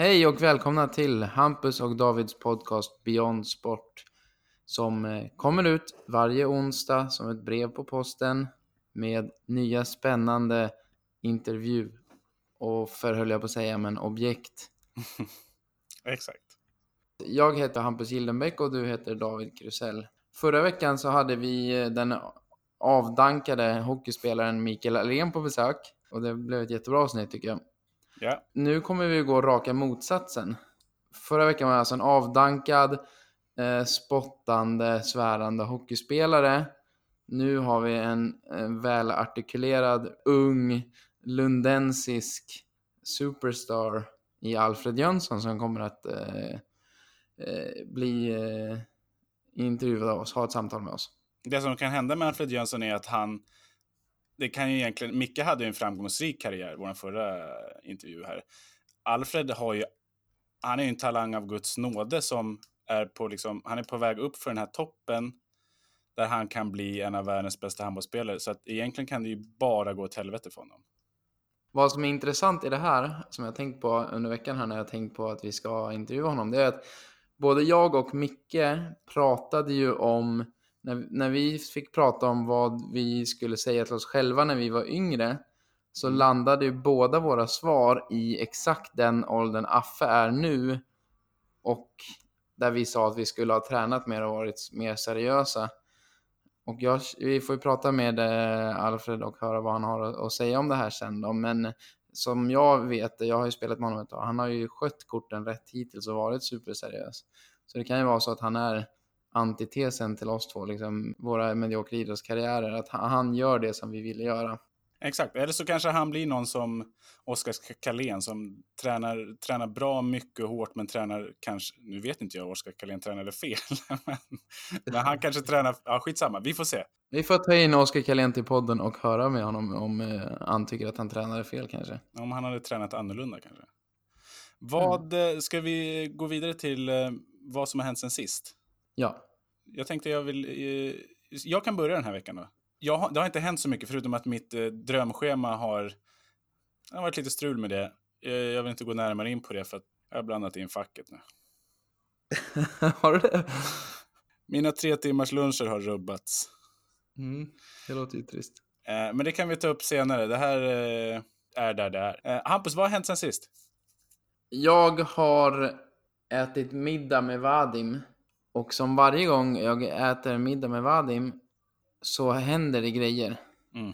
Hej och välkomna till Hampus och Davids podcast Beyond Sport som eh, kommer ut varje onsdag som ett brev på posten med nya spännande intervju och förhöll jag på att säga, men objekt. Exakt. Jag heter Hampus Gildenbäck och du heter David Krusell. Förra veckan så hade vi eh, den avdankade hockeyspelaren Mikael Alén på besök och det blev ett jättebra avsnitt tycker jag. Ja. Nu kommer vi gå raka motsatsen. Förra veckan var jag alltså en avdankad, eh, spottande, svärande hockeyspelare. Nu har vi en, en välartikulerad, ung, lundensisk superstar i Alfred Jönsson som kommer att eh, eh, bli eh, intervjuad av oss, ha ett samtal med oss. Det som kan hända med Alfred Jönsson är att han det kan ju egentligen, Micke hade ju en framgångsrik karriär, vår förra intervju här. Alfred har ju, han är ju en talang av Guds nåde som är på, liksom, han är på väg upp för den här toppen där han kan bli en av världens bästa handbollsspelare. Så att egentligen kan det ju bara gå åt helvete för honom. Vad som är intressant i det här, som jag tänkt på under veckan här när jag tänkt på att vi ska intervjua honom, det är att både jag och Micke pratade ju om när, när vi fick prata om vad vi skulle säga till oss själva när vi var yngre så Mm. landade ju båda våra svar i exakt den åldern Affe är nu och där vi sa att vi skulle ha tränat mer och varit mer seriösa. Och jag, vi får ju prata med eh, Alfred och höra vad han har att- att säga om det här sen då. Men som jag vet, jag har ju spelat med honom ett tag, han har ju skött korten rätt hittills och varit superseriös. Så det kan ju vara så att han är antitesen till oss två, liksom våra mediokra idrottskarriärer, att han, gör det som vi ville göra. Exakt, eller så kanske han blir någon som Oskar Karlén som tränar, tränar bra, mycket hårt, men tränar kanske, nu vet inte jag om Oskar Karlén tränade fel, men, men han kanske tränar, ja skitsamma, vi får se. Vi får ta in Oskar Karlén till podden och höra med honom om eh, han tycker att han tränade fel kanske. Om han hade tränat annorlunda kanske. Vad, eh, ska vi gå vidare till eh, vad som har hänt sen sist? Ja, Jag tänkte jag vill, eh, jag kan börja den här veckan då. Jag har, det har inte hänt så mycket förutom att mitt eh, drömschema har, det har varit lite strul med det. Eh, jag vill inte gå närmare in på det för att jag har blandat in facket nu. har du det? Mina tre timmars luncher har rubbats. Mm, det låter ju trist. Eh, men det kan vi ta upp senare. Det här eh, är där det är. Eh, Hampus, vad har hänt sen sist? Jag har ätit middag med Vadim och som varje gång jag äter middag med Vadim så händer det grejer. Mm.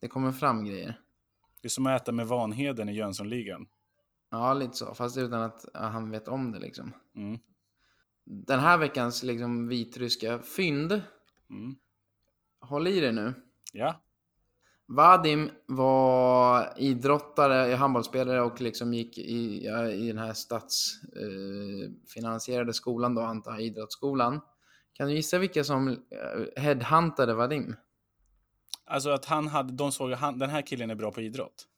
Det kommer fram grejer. Det är som att äta med Vanheden i Jönssonligan. Ja, lite så. Fast utan att ja, han vet om det liksom. Mm. Den här veckans liksom vitryska fynd. Mm. Håll i det nu. Ja. Vadim var idrottare, handbollsspelare och liksom gick i, i den här statsfinansierade eh, skolan då, antar idrottsskolan. Kan du gissa vilka som eh, headhuntade Vadim? Alltså att han hade, de såg att han, den här killen är bra på idrott.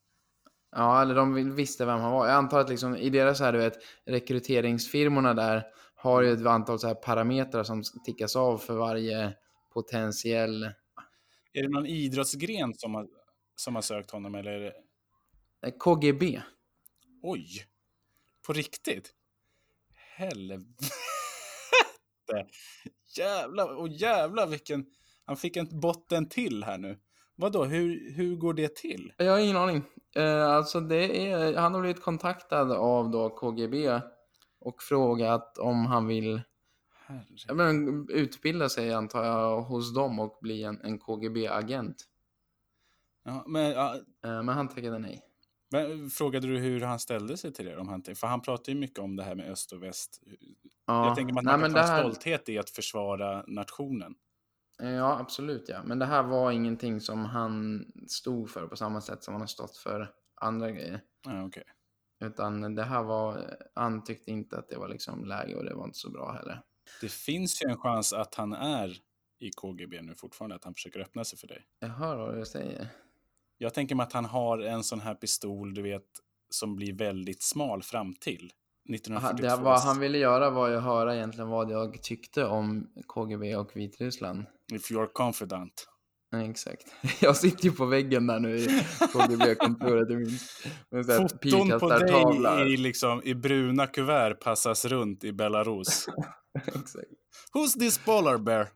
Ja, eller de visste vem han var. Jag antar att liksom i deras här, du vet, rekryteringsfirmorna där har ju ett antal så här parametrar som tickas av för varje potentiell Är det någon idrottsgren som har, som har sökt honom eller? Eh, KGB. Oj! På riktigt? Helvete! Jävlar, och jävlar vilken... Han fick en botten till här nu. Vadå, hur, hur går det till? Jag har ingen aning. Eh, alltså det är, han har blivit kontaktad av då KGB och frågat om han vill Herre. men, utbilda sig antar jag hos dem och bli en, en KGB-agent. Ja, men, ja, Eh, men han tackade nej. men, frågade du hur han ställde sig till det? Om han, för han pratar ju mycket om det här med öst och väst. Ja, Jag tänker att men kan få här, stolthet i att försvara nationen. eh, ja, absolut ja. Men det här var ingenting som han stod för på samma sätt som han har stått för andra grejer. Ja, okej. Utan det här var, han tyckte inte att det var liksom läge och det var inte så bra heller. Det finns ju en chans att han är i KGB nu fortfarande, att han försöker öppna sig för dig. Jag hör vad du säger. Jag tänker mig att han har en sån här pistol, du vet, som blir väldigt smal fram till. Aha, 1942. Det, vad han ville göra var ju höra egentligen vad jag tyckte om KGB och Vitryssland. If you're confident. Exakt. Jag sitter ju på väggen där nu i KGB-kontoret. Med Foton på dig i, liksom, i bruna kuvert passas runt i Belarus. exakt. Who's this polar bear?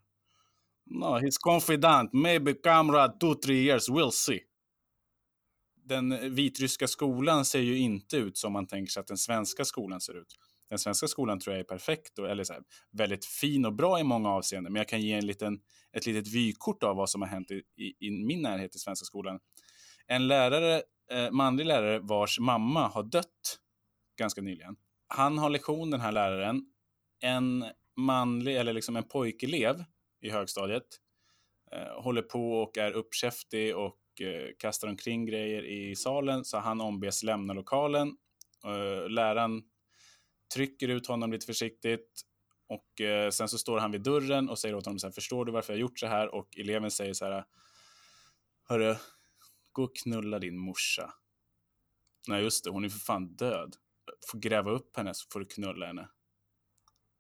No, he's confident. Maybe camera two, three years, we'll see. Den vitryska skolan ser ju inte ut som man tänker sig att den svenska skolan ser ut den svenska skolan tror jag är perfekt, och, eller så här, väldigt fin och bra i många avseenden. Men jag kan ge en liten, ett litet vykort av vad som har hänt i, i, i min närhet i svenska skolan. En lärare, eh, manlig lärare vars mamma har dött ganska nyligen. Han har lektion, den här läraren. En manlig, eller liksom en pojkelev i högstadiet eh, håller på och är uppkäftig och eh, kastar omkring grejer i salen, så han ombes lämna lokalen. Eh, läraren trycker ut honom lite försiktigt och eh, sen så står han vid dörren och säger åt honom här, förstår du varför jag gjort så här? Och eleven säger så här, hörru, gå och knulla din morsa. Nej, just det, hon är för fan död. Får gräva upp henne så får du knulla henne.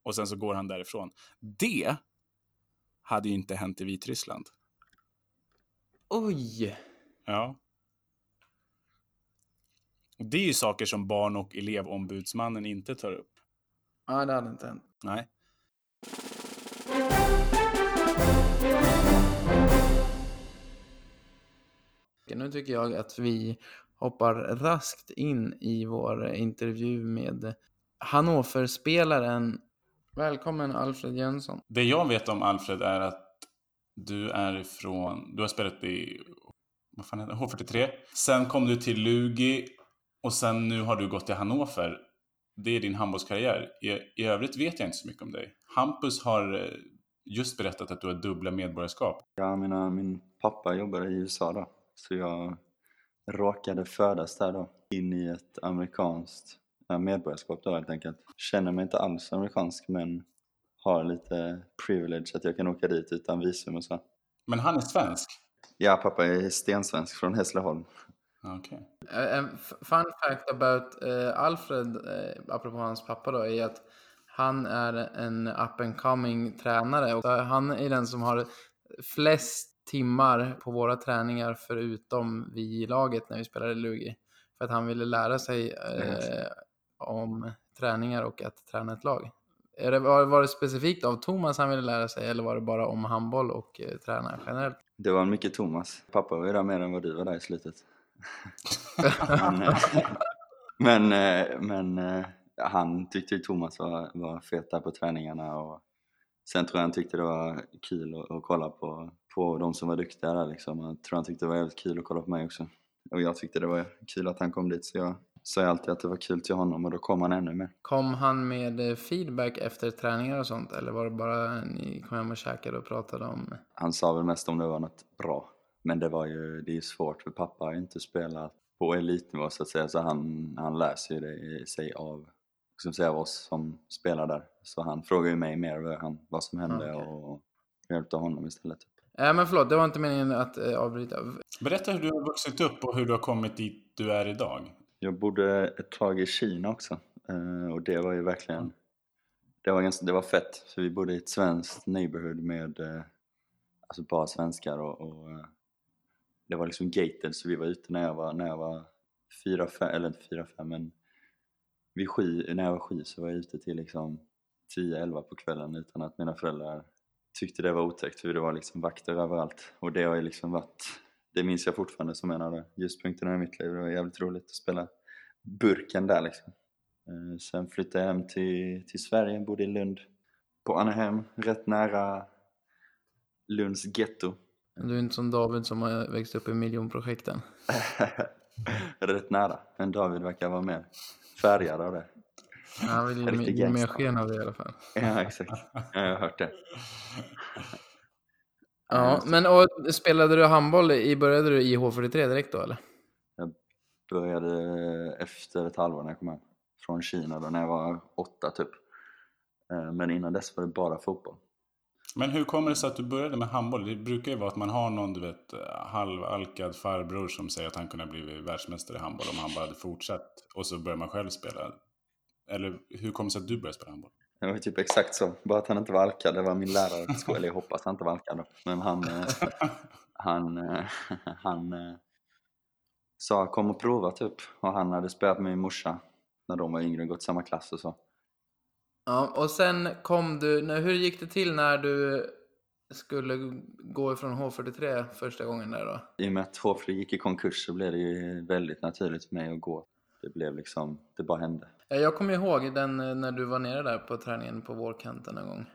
Och sen så går han därifrån. Det hade ju inte hänt i Vitryssland. Oj! Ja. Det är ju saker som barn och elevombudsmannen inte tar upp. Ja, det hade inte hänt. Nej. Nu tycker jag att vi hoppar raskt in i vår intervju med Hannover-spelaren. Välkommen Alfred Jönsson. Det jag vet om Alfred är att du är ifrån, du har spelat i vad fan heter H43. Sen kom du till Lugi och sen nu har du gått till Hannover. Det är din handbollskarriär. I, I övrigt vet jag inte så mycket om dig. Hampus har eh, just berättat att du har dubbla medborgarskap. Ja, mina, min pappa jobbar i USA då. Så jag råkade födas där då. In i ett amerikanskt medborgarskap då helt enkelt. Känner mig inte alls amerikansk men har lite privilege att jag kan åka dit utan visum och så. Men han är svensk? Ja, pappa är stensvensk från Hässleholm. Okay. En fun fact about uh, Alfred, uh, apropå hans pappa då, är att han är en up and coming tränare. Och han är den som har flest timmar på våra träningar förutom vi i laget när vi spelade Lugi. För att han ville lära sig uh, om träningar och att träna ett lag. Är det, var, var det specifikt av Thomas han ville lära sig eller var det bara om handboll och uh, träna generellt? Det var mycket Thomas. Pappa var ju där mer än vad du var där i slutet men, eh, men, eh, men, eh, han tyckte ju Thomas var, var fet där på träningarna och sen tror jag han tyckte det var kul att, att kolla på, på de som var duktiga där liksom. Jag tror han tyckte det var jävligt kul att kolla på mig också. Och jag tyckte det var kul att han kom dit så jag sa alltid att det var kul till honom och då kom han ännu mer. Kom han med feedback efter träningar och sånt eller var det bara ni kom hem och käkade och pratade om? Han sa väl mest om det var något bra men det var ju, det är svårt för pappa har inte spelat på elitnivå så att säga, så han, han läser ju det i sig av, som säga, av oss som spelar där. Så han frågar ju mig mer vad, han, vad som hände okay. och hjälpte honom istället. Ja, men förlåt, det var inte meningen att äh, avbryta. Berätta hur du har vuxit upp och hur du har kommit dit du är idag. Jag bodde ett tag i Kina också uh, och det var ju verkligen, mm. det var, ganska, det var fett för vi bodde i ett svenskt neighborhood med uh, alltså bara svenskar och, och det var liksom gated så vi var ute när jag var, när jag var fyra, fem, eller inte fyra, fem men vid sju, när jag var sju så var jag ute till liksom 10-11 på kvällen utan att mina föräldrar tyckte det var otäckt för det var liksom vakter överallt och det har ju liksom varit, det minns jag fortfarande som en av de ljuspunkterna i mitt liv. Det var jävligt roligt att spela burken där liksom. Eh, sen flyttade jag hem till, till Sverige, bodde i Lund på Anaheim, rätt nära Lunds getto du är inte som David som har växt upp i miljonprojekten. Rätt nära, men David verkar vara mer färgad av det. Han vill ge, ge mer sken av det i alla fall. Ja, exakt. Jag har hört det. Ja, men och, spelade du handboll, i, började du i H43 direkt då eller? Jag började efter ett halvår när jag kom hem. Från Kina då, när jag var åtta typ. Eh, men innan dess var det bara fotboll. Men hur kommer det sig att du började med handboll? Det brukar ju vara att man har någon du vet, halvalkad farbror som säger att han kunde ha blivit världsmästare i handboll om han bara hade fortsatt. Och så börjar man själv spela. Eller hur kommer det sig att du började spela handboll? Det var typ exakt så. Bara att han inte var alkad. Det var min lärare på skolan. Jag hoppas han inte var alkad. Men han, eh, han, eh, han eh, sa kom och prova typ. Och han hade spelat med min morsa när de var yngre och gått samma klass och så. Ja, och sen kom du, när- hur gick det till när du skulle gå ifrån H43 första gången där då? I och med att Håfri gick i konkurs så blev det ju väldigt naturligt för mig att gå. Det blev liksom, det bara hände. Jag kommer ihåg den eh, när du var nere där på träningen på vårkanten en gång.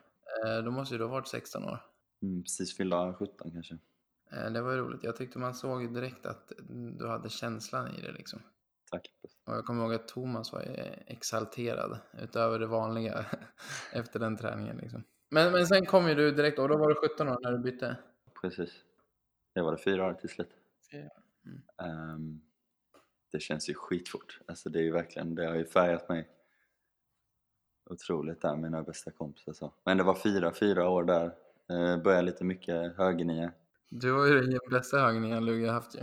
Eh, Då måste ju du ha varit 16 år. Mm, precis fyllda 17 kanske. Eh, Det var roligt. Jag tyckte man såg direkt att du hade känslan i det liksom. Tack. Och jag kommer ihåg att Thomas var ju exalterad utöver det vanliga efter den träningen liksom. Men, men sen kom ju du direkt och då var du 17 år när du bytte. Precis. Det var det fyra år till slut. Fyra. Mm. Ehm, det känns ju skitfort. Alltså det är ju verkligen, det har ju färgat mig otroligt där, mina bästa kompisar så. Men det var fyra, fyra år där. Uh, började lite mycket högernia. Du var ju den bästa högernian Lugge haft ju.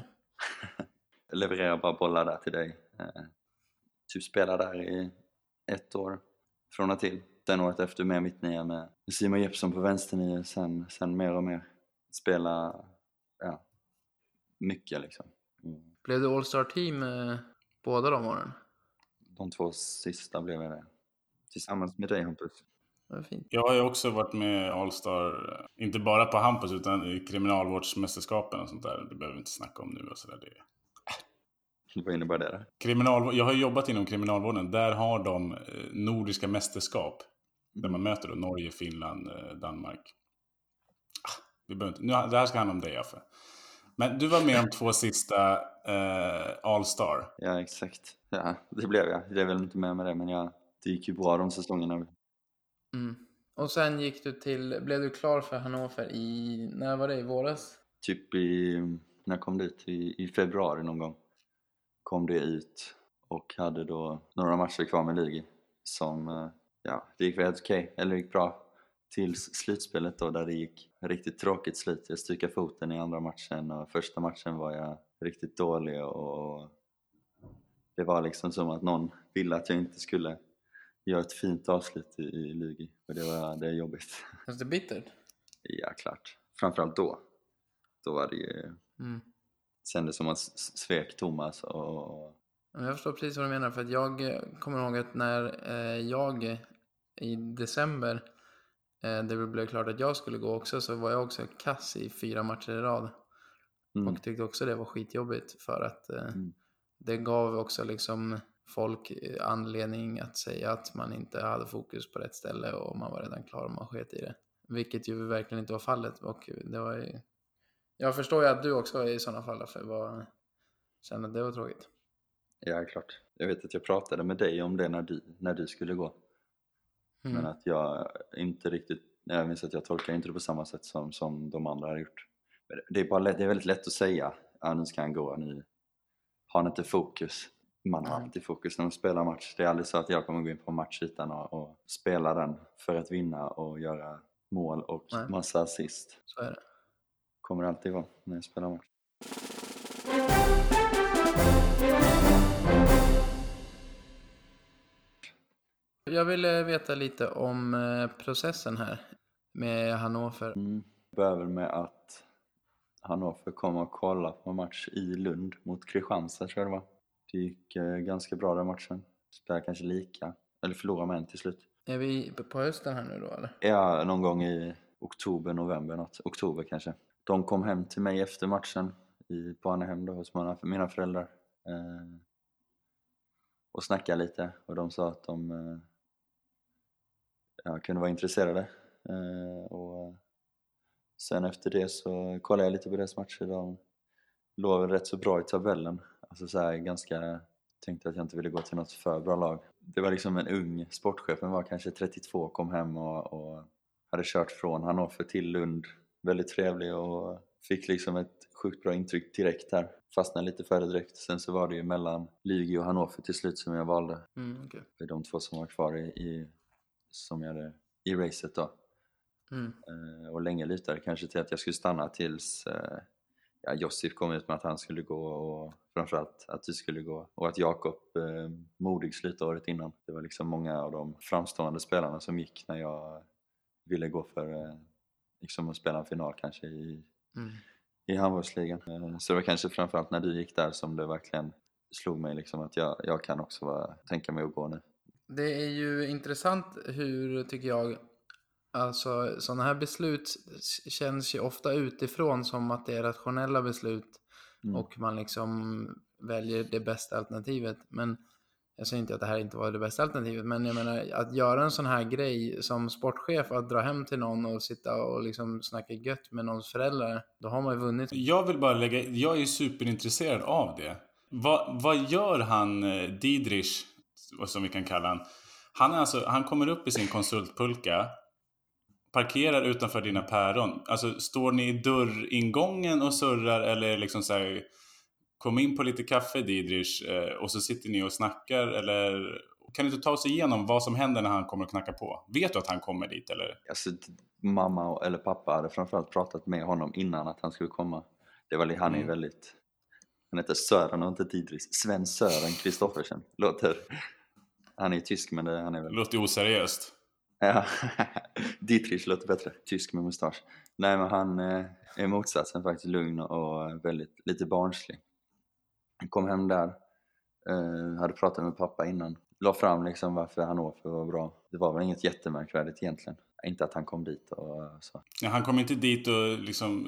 Levererade bara bollar där till dig. Uh, typ spelade där i ett år från och till. Sen året efter med mittnia med Simon Jeppsson på vänsternia. Sen, sen mer och mer. Spela, ja, mycket liksom. Mm. Blev du All-Star Team eh, båda de åren? De två sista blev jag det. Tillsammans med dig Hampus. Jag har ju också varit med Allstar, eh, inte bara på Hampus utan i kriminalvårdsmästerskapen och sånt där. Det behöver vi inte snacka om nu. Och så där. Det... Vad innebär det? Kriminalvård, jag har ju jobbat inom kriminalvården. Där har de eh, nordiska mästerskap. Där man möter då Norge, Finland, eh, Danmark. Ah, Vi behöver inte, nu, det här ska handla om dig Affe. Men du var med om två sista eh, All-Star. Ja, exakt. Ja, det blev jag. Jag är väl inte med med det, men jag, det gick ju bra de säsongerna. Mm. Och sen gick du till, blev du klar för Hannover i, när var det? I våras? Typ i, när jag kom dit, i, i februari någon gång, kom det ut och hade då några matcher kvar med Lugi som, eh, ja, det gick väl helt okej, eller det gick bra. Tills slutspelet då, där det gick riktigt tråkigt slut. Jag stukade foten i andra matchen och första matchen var jag riktigt dålig och det var liksom som att någon ville att jag inte skulle göra ett fint avslut i, i Lugi och det var det är jobbigt. Känns det bittert? Ja, klart. Framförallt då. Då var det ju... Mm. Kändes som att s- svek Thomas och... Jag förstår precis vad du menar, för att jag eh, kommer ihåg att när eh, jag eh, i december, det blev klart att jag skulle gå också, så var jag också kass i fyra matcher i rad. Mm. Och tyckte också det var skitjobbigt för att Mm. det gav också liksom folk anledning att säga att man inte hade fokus på rätt ställe och man var redan klar och man sket i det. Vilket ju verkligen inte var fallet och det var ju... Jag förstår ju att du också i sådana fall för var... kände att det var tråkigt. Ja, klart. Jag vet att jag pratade med dig om det när du, när du skulle gå. Mm. Men att jag inte riktigt... Jag minns att jag tolkar inte det på samma sätt som, som de andra har gjort. Men Det är, bara lätt, det är väldigt lätt att säga ja, nu ska han gå, nu har han inte fokus. Man har alltid fokus när man spelar match. Det är aldrig så att jag kommer gå in på match utan att och spela den för att vinna och göra mål och Nej. massa assist. Så är det. Kommer det alltid vara när jag spelar match. Jag ville veta lite om eh, processen här med Hannover. Mm. Börjar med att Hannover kom och kolla på en match i Lund mot Kristianstad tror jag det var. Det gick eh, ganska bra den matchen. Spelade kanske lika, eller förlorade med en till slut. Är vi på hösten här nu då eller? Ja, någon gång i oktober, november, något. oktober kanske. De kom hem till mig efter matchen i Barnehem då hos mina, mina föräldrar. Eh, och snackade lite och de sa att de eh, ja, kunde vara intresserade. Eh, och eh, sen efter det så kollade jag lite på deras matcher. De låg väl rätt så bra i tabellen. Alltså så här, ganska tänkte att jag inte ville gå till något för bra lag. Det var liksom en ung, sportchef, han var kanske 32, kom hem och, och hade kört från Hannover till Lund. Väldigt trevlig och fick liksom ett sjukt bra intryck direkt där. Fastnade lite för det direkt. Sen så var det ju mellan Lugi och Hannover till slut som jag valde. Mm, okej. Det är de två som var kvar i, i, som jag hade, i racet då. mm. Eh, och länge lutade kanske till att jag skulle stanna tills eh, ja, Josip kom ut med att han skulle gå och framförallt att du skulle gå och att Jakob eh, Modig slutade året innan. Det var liksom många av de framstående spelarna som gick när jag ville gå för eh, liksom att spela en final kanske i, Mm. i handbollsligan. Eh, Så det var kanske framförallt när du gick där som det verkligen slog mig liksom att jag, jag kan också vara, tänka mig att gå nu. Det är ju intressant hur, tycker jag, alltså sådana här beslut känns ju ofta utifrån som att det är rationella beslut Mm. och man liksom väljer det bästa alternativet. Men jag säger inte att det här inte var det bästa alternativet, men jag menar att göra en sån här grej som sportchef, att dra hem till någon och sitta och liksom snacka gött med någons föräldrar, då har man ju vunnit. Jag vill bara lägga, jag är superintresserad av det. Vad, vad gör han, eh, Didrich, som vi kan kalla han? Han, är alltså, han kommer upp i sin konsultpulka, parkerar utanför dina päron. Alltså, står ni i dörringången och surrar eller är det liksom så här, kom in på lite kaffe Didrich eh, och så sitter ni och snackar eller kan du inte ta oss igenom vad som händer när han kommer och knackar på? Vet du att han kommer dit eller? Alltså, mamma eller pappa hade framförallt pratat med honom innan att han skulle komma. Det var, han är Mm. väldigt... Han heter Sören och inte Didris. Sven Sören Kristoffersen. Låter... Han är tysk men det, han är väl... låter oseriöst. Ja, Dietrich låter bättre. Tysk med mustasch. Nej men han eh, är motsatsen faktiskt. Lugn och väldigt, lite barnslig. Kom hem där. Eh, hade pratat med pappa innan. La fram liksom varför Hannover var bra. Det var väl inget jättemärkvärdigt egentligen. Inte att han kom dit och eh, så. Ja, han kom inte dit och liksom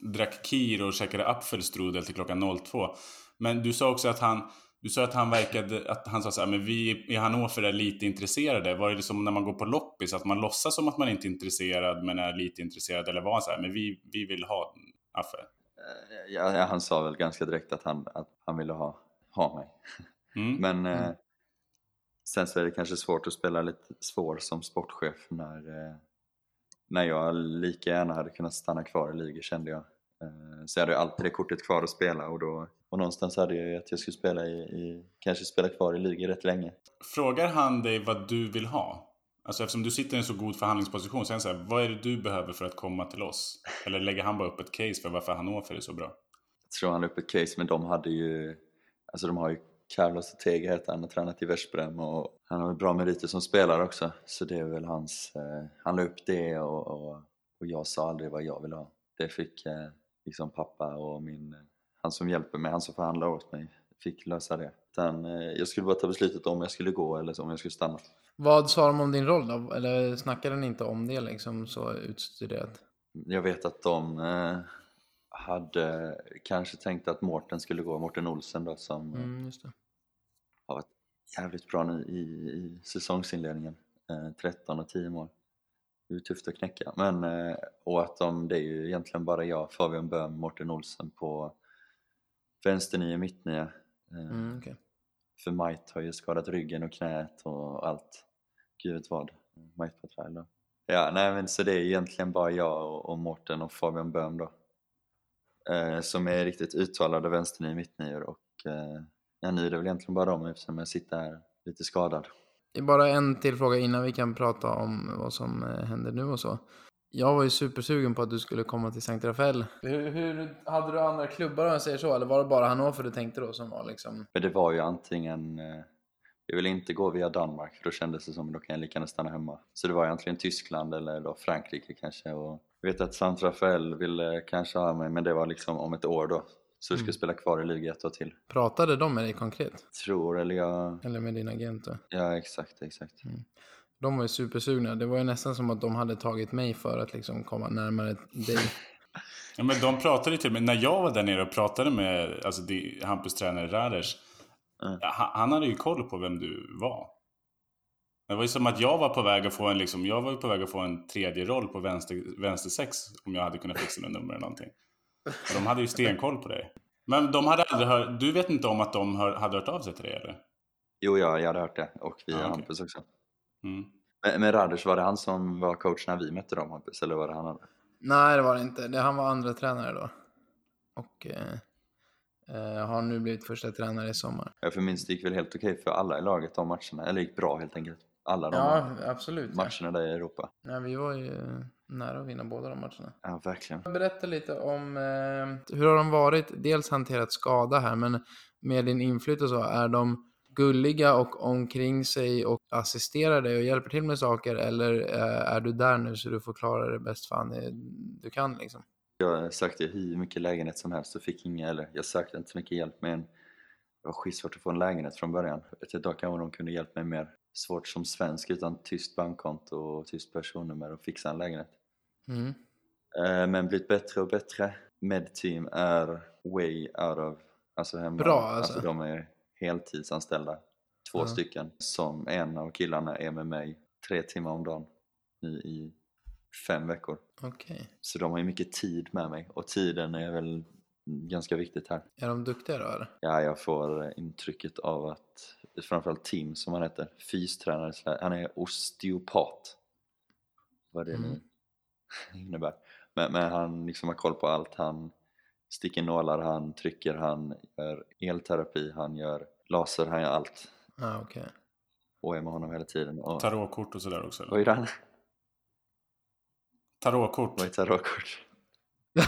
drack kir och käkade apfelstrudel till klockan 02. Men du sa också att han, du sa att han verkade, att han sa så här, men vi i Hannover är lite intresserade. Var det som när man går på loppis, att man låtsas som att man inte är intresserad men är lite intresserad? Eller var han så här, men vi, vi vill ha Affe? Eh, Ja, han sa väl ganska direkt att han, att han ville ha, ha mig. Mm. Men eh, Mm. sen så är det kanske svårt att spela lite svår som sportchef när, eh, när jag lika gärna hade kunnat stanna kvar i ligan kände jag. Eh, så jag hade alltid det kortet kvar att spela och, då, och någonstans hade jag ju att jag skulle spela i, i kanske spela kvar i ligan rätt länge. Frågar han dig vad du vill ha? Alltså eftersom du sitter i en så god förhandlingsposition, så är så här, vad är det du behöver för att komma till oss? Eller lägger han bara upp ett case för varför Hannover är så bra? Jag tror han la upp ett case men de hade ju, alltså de har ju Carlos Ortega heter han, har tränat i Versprem och han har bra meriter som spelare också. Så det är väl hans, eh, han la upp det och, och, och jag sa aldrig vad jag ville ha. Det fick eh, liksom pappa och min, han som hjälper mig, han som förhandlar åt mig, fick lösa det. Utan, eh, jag skulle bara ta beslutet om jag skulle gå eller om jag skulle stanna. Vad sa de om din roll då? Eller snackade ni inte om det liksom så utstuderat? Jag vet att de eh, hade kanske tänkt att Mårten skulle gå, Mårten Olsen då som eh, Mm, har varit jävligt bra nu i, i säsongsinledningen. Eh, 13 och 10 mål. Det är tufft att knäcka. Men, eh, och att de, det är ju egentligen bara jag, Fabian Böhm, Mårten Olsen på vänsternia, mittnia. Eh, Mm, okej. För Majt har ju skadat ryggen och knät och allt. Gud vet vad. Majt Patrail då. Ja, nej men så det är egentligen bara jag och, och Mårten och Fabian Böhm då. Eh, som är riktigt uttalade vänsternior, mittnior och eh, ja, nu är det väl egentligen bara dem eftersom jag sitter här lite skadad. Det är Bara en till fråga innan vi kan prata om vad som eh, händer nu och så. Jag var ju supersugen på att du skulle komma till Sankt Rafael. Hur, hur, hade du andra klubbar om jag säger så? Eller var det bara Hannover du tänkte då som var liksom... Men det var ju antingen, eh, jag ville inte gå via Danmark för då kändes det som att då kan jag lika gärna stanna hemma. Så det var egentligen Tyskland eller då Frankrike kanske. Och jag vet att Sant Rafael ville kanske ha mig men det var liksom om ett år då. Så jag skulle Mm. spela kvar i liga ett år till. Pratade de med dig konkret? Tror, eller jag... Eller med din agent då? Ja exakt, exakt. De var ju supersugna. Det var ju nästan som att de hade tagit mig för att liksom komma närmare dig. Ja, men de pratade till mig, när jag var där nere och pratade med alltså, Hampus tränare Raders, Mm. ja, han, han hade ju koll på vem du var. Det var ju som att jag var på väg att få en, liksom, jag var ju på väg att få en tredje roll på vänster, vänster sex om jag hade kunnat fixa något nummer eller någonting. Och de hade ju stenkoll på dig. Men de hade aldrig hört, du vet inte om att de hör, hade hört av sig till dig eller? Jo, ja, jag hade hört det. Och via Ja, okej. Hampus också. Mm. Men, men Raders, var det han som var coach när vi mötte dem Hampus? Eller var det han? Nej, det var det inte. Det, han var andra tränare då. Och eh, eh, har nu blivit första tränare i sommar. Jag för minst det gick väl helt okej för alla i laget de matcherna. Eller gick bra helt enkelt. Alla de Ja, absolut. Ja. matcherna där i Europa. Nej, vi var ju nära att vinna båda de matcherna. Ja, verkligen. Berätta lite om eh, hur har de varit, dels hanterat skada här, men med din inflytt och så, är de gulliga och omkring sig och assisterar dig och hjälper till med saker eller eh, är du där nu så du får klara det bäst fan du kan liksom? Jag sökte hur mycket lägenhet som helst och fick inga, eller jag sökte inte så mycket hjälp men det var skitsvårt att få en lägenhet från början. Ett tag kanske de kunde hjälpa mig mer svårt som svensk utan tyst bankkonto och tyst personnummer och fixa en lägenhet. Mm. Eh, men blivit bättre och bättre. Medteam är way out of, alltså hemma. Bra, alltså. alltså de är heltidsanställda, två Ja. stycken, som en av killarna är med mig tre timmar om dagen nu i fem veckor. Okej. Så de har ju mycket tid med mig och tiden är väl ganska viktigt här. Är de duktiga då eller? Ja, jag får intrycket av att framförallt Tim som han heter, fystränare, han är osteopat. Vad det Mm. nu innebär. Men, men han liksom har koll på allt. Han sticker nålar, han trycker, han gör elterapi, han gör laser, han gör allt. Ah, okej. Och är med honom hela tiden. Och, Tarotkort och sådär också. vad Eller? är det? Tarotkort. Vad är tarotkort?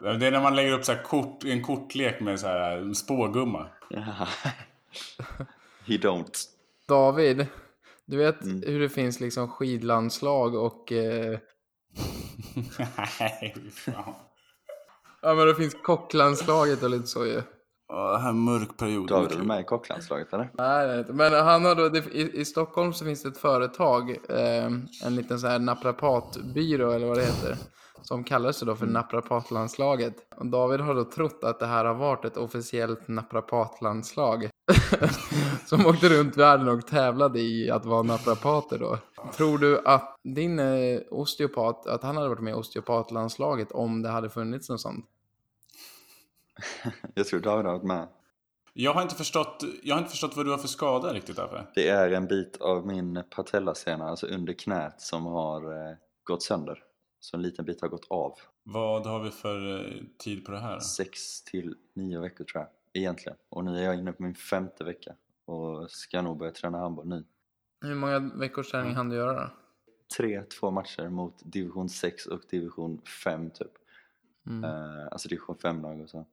det är när man lägger upp så här kort, en kortlek med så här spågumma. He don't. David, du vet Mm. hur det finns liksom skidlandslag och eh, Nej, fan. Ja men det finns kocklandslaget och lite så ju. Åh, det här är en mörk period. David, är du med i kocklandslaget eller? Nej, inte. Men han har då, det, i, i Stockholm så finns det ett företag, eh, en liten så här naprapatbyrå eller vad det heter, som kallar sig då för naprapatlandslaget. Och David har då trott att det här har varit ett officiellt naprapatlandslag. som åkte runt världen och tävlade i att vara naprapater då. Tror du att din eh, osteopat, att han hade varit med i osteopatlandslaget om det hade funnits något sånt? Jag tror David har varit med. Jag har inte förstått, jag har inte förstått vad du har för skada riktigt därför. Det är en bit av min patellasena, alltså under knät, som har eh, gått sönder. Så en liten bit har gått av. Vad har vi för eh, tid på det här? Sex till nio veckor tror jag, egentligen. Och nu är jag inne på min femte vecka och ska nog börja träna handboll nu. Hur många veckors träning hann du göra då? Tre, två matcher mot division 6 och division 5 typ. Mm. Eh, alltså division 5-lag och så.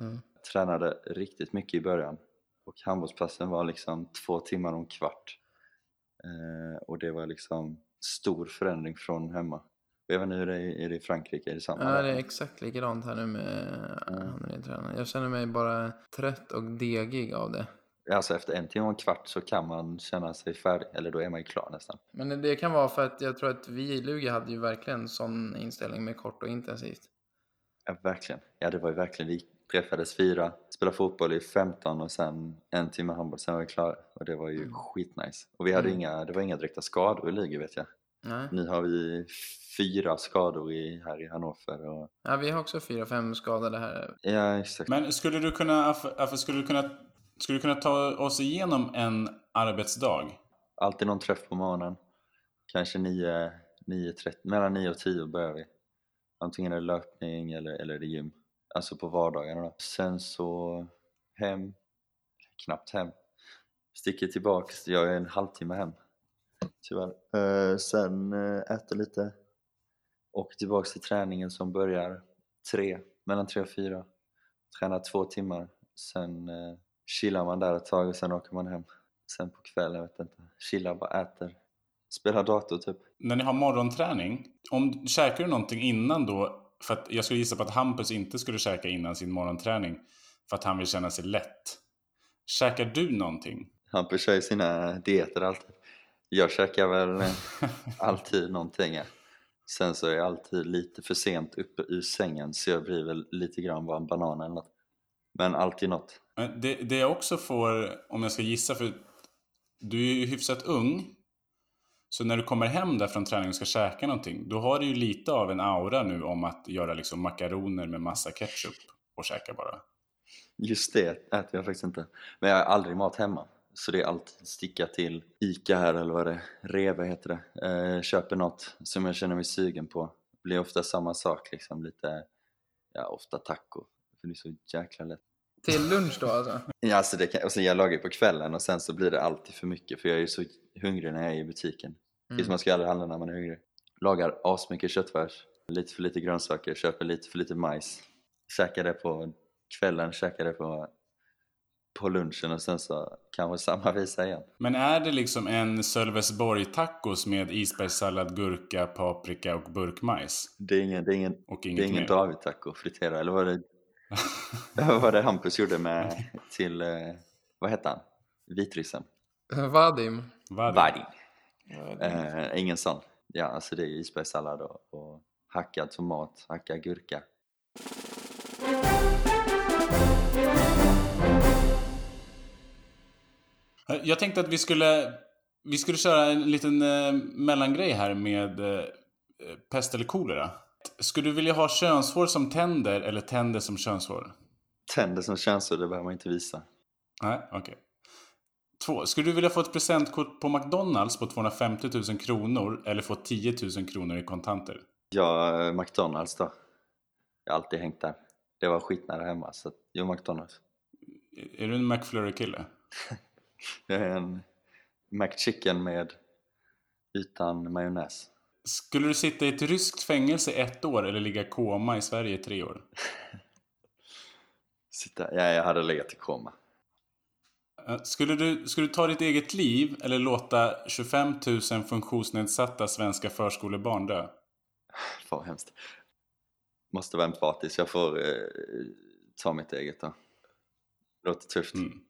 Mm. Tränade riktigt mycket i början. Och handbollspassen var liksom två timmar en kvart. Eh, och det var liksom stor förändring från hemma. Jag vet inte hur det är, är det i Frankrike, är det samma? Ja, det är exakt likadant här nu med Mm. Jag känner mig bara trött och degig av det. Alltså efter en timme och en kvart så kan man känna sig färdig, eller då är man ju klar nästan. Men det kan vara för att jag tror att vi i Lugi hade ju verkligen sån inställning med kort och intensivt. Ja, verkligen. Ja, det var ju verkligen, vi träffades fyra, spelade fotboll i 15 och sen en timme handboll, sen var vi klara. Och det var ju Mm. skitnice. Och vi hade Mm. inga, det var inga direkta skador i Lugi vet jag. Nej. Nu har vi fyra skador i, här i Hannover. Och, Ja, vi har också fyra, fem skadade här. ja, exakt. Men skulle du kunna, Affe, skulle du kunna, skulle du kunna ta oss igenom en arbetsdag? Alltid någon träff på morgonen. Kanske 9, 9.30, mellan 9 och 10 börjar vi. Antingen är det löpning eller, eller är det gym. Alltså på vardagarna då. Sen så hem, knappt hem. Sticker tillbaks, jag är en halvtimme hem. Tyvärr. Eh, sen eh, äter lite. Och tillbaks till träningen som börjar tre, mellan tre och fyra. Tränar två timmar. Sen eh, chillar man där ett tag och sen åker man hem. Sen på kvällen, jag vet inte. Chillar, bara äter. Spelar dator typ. När ni har morgonträning, om, käkar du någonting innan då? För att jag skulle gissa på att Hampus inte skulle käka innan sin morgonträning. För att han vill känna sig lätt. Käkar du någonting? Hampus kör ju sina dieter alltid. Jag käkar väl alltid någonting. Sen så är jag alltid lite för sent uppe ur sängen så jag blir väl lite grann bara en banan eller något. Men alltid något. Det, det jag också får, om jag ska gissa, för du är ju hyfsat ung. Så när du kommer hem där från träning och ska käka någonting, då har du ju lite av en aura nu om att göra liksom makaroner med massa ketchup och käka bara. Just det äter jag faktiskt inte. Men jag har aldrig mat hemma. Så det är alltid sticka till Ica här eller vad det är, Reve heter det. Eh, köper något som jag känner mig sugen på. Det blir ofta samma sak liksom, lite, ja ofta taco. För det är så jäkla lätt. Till lunch då alltså? Ja, alltså det kan, och sen jag lagar ju på kvällen och sen så blir det alltid för mycket för jag är ju så hungrig när jag är i butiken. Mm. Man ska aldrig handla när man är hungrig. Lagar asmycket köttfärs, lite för lite grönsaker, köper lite för lite majs. Käkar det på kvällen, käkar det på, på lunchen och sen så kanske samma visa igen. Men är det liksom en Sölvesborg-tacos med isbergssallad, gurka, paprika och burkmajs? Det är ingen, det är ingen, och det är ingen David-taco friterad, eller vad det, vad var det Hampus gjorde med till, eh, vad hette han? Vitryssen? Vadim. Vadim. Vadim. Eh, ingen sån. Ja, alltså det är isbergssallad och, och hackad tomat, hackad gurka. Jag tänkte att vi skulle, vi skulle köra en liten eh, mellangrej här med eh, pest eller kolera. Skulle du vilja ha könshår som tänder eller tänder som könshår? Tänder som könshår, det behöver man inte visa. Nej, okej. Okay. Två. Skulle du vilja få ett presentkort på McDonalds på 250 000 kronor eller få 10 000 kronor i kontanter? Ja, eh, McDonalds då. Jag har alltid hängt där. Det var skitnära hemma, så jo, McDonalds. Är du en McFlurry-kille? jag är en McChicken med utan majonnäs. Skulle du sitta i ett ryskt fängelse ett år eller ligga koma i Sverige i tre år? sitta, ja, jag hade legat i koma. Eh, skulle du, skulle du ta ditt eget liv eller låta 25 000 funktionsnedsatta svenska förskolebarn dö? Fan vad hemskt. Måste vara empatisk, jag får eh, ta mitt eget då. Låter tufft. Mm.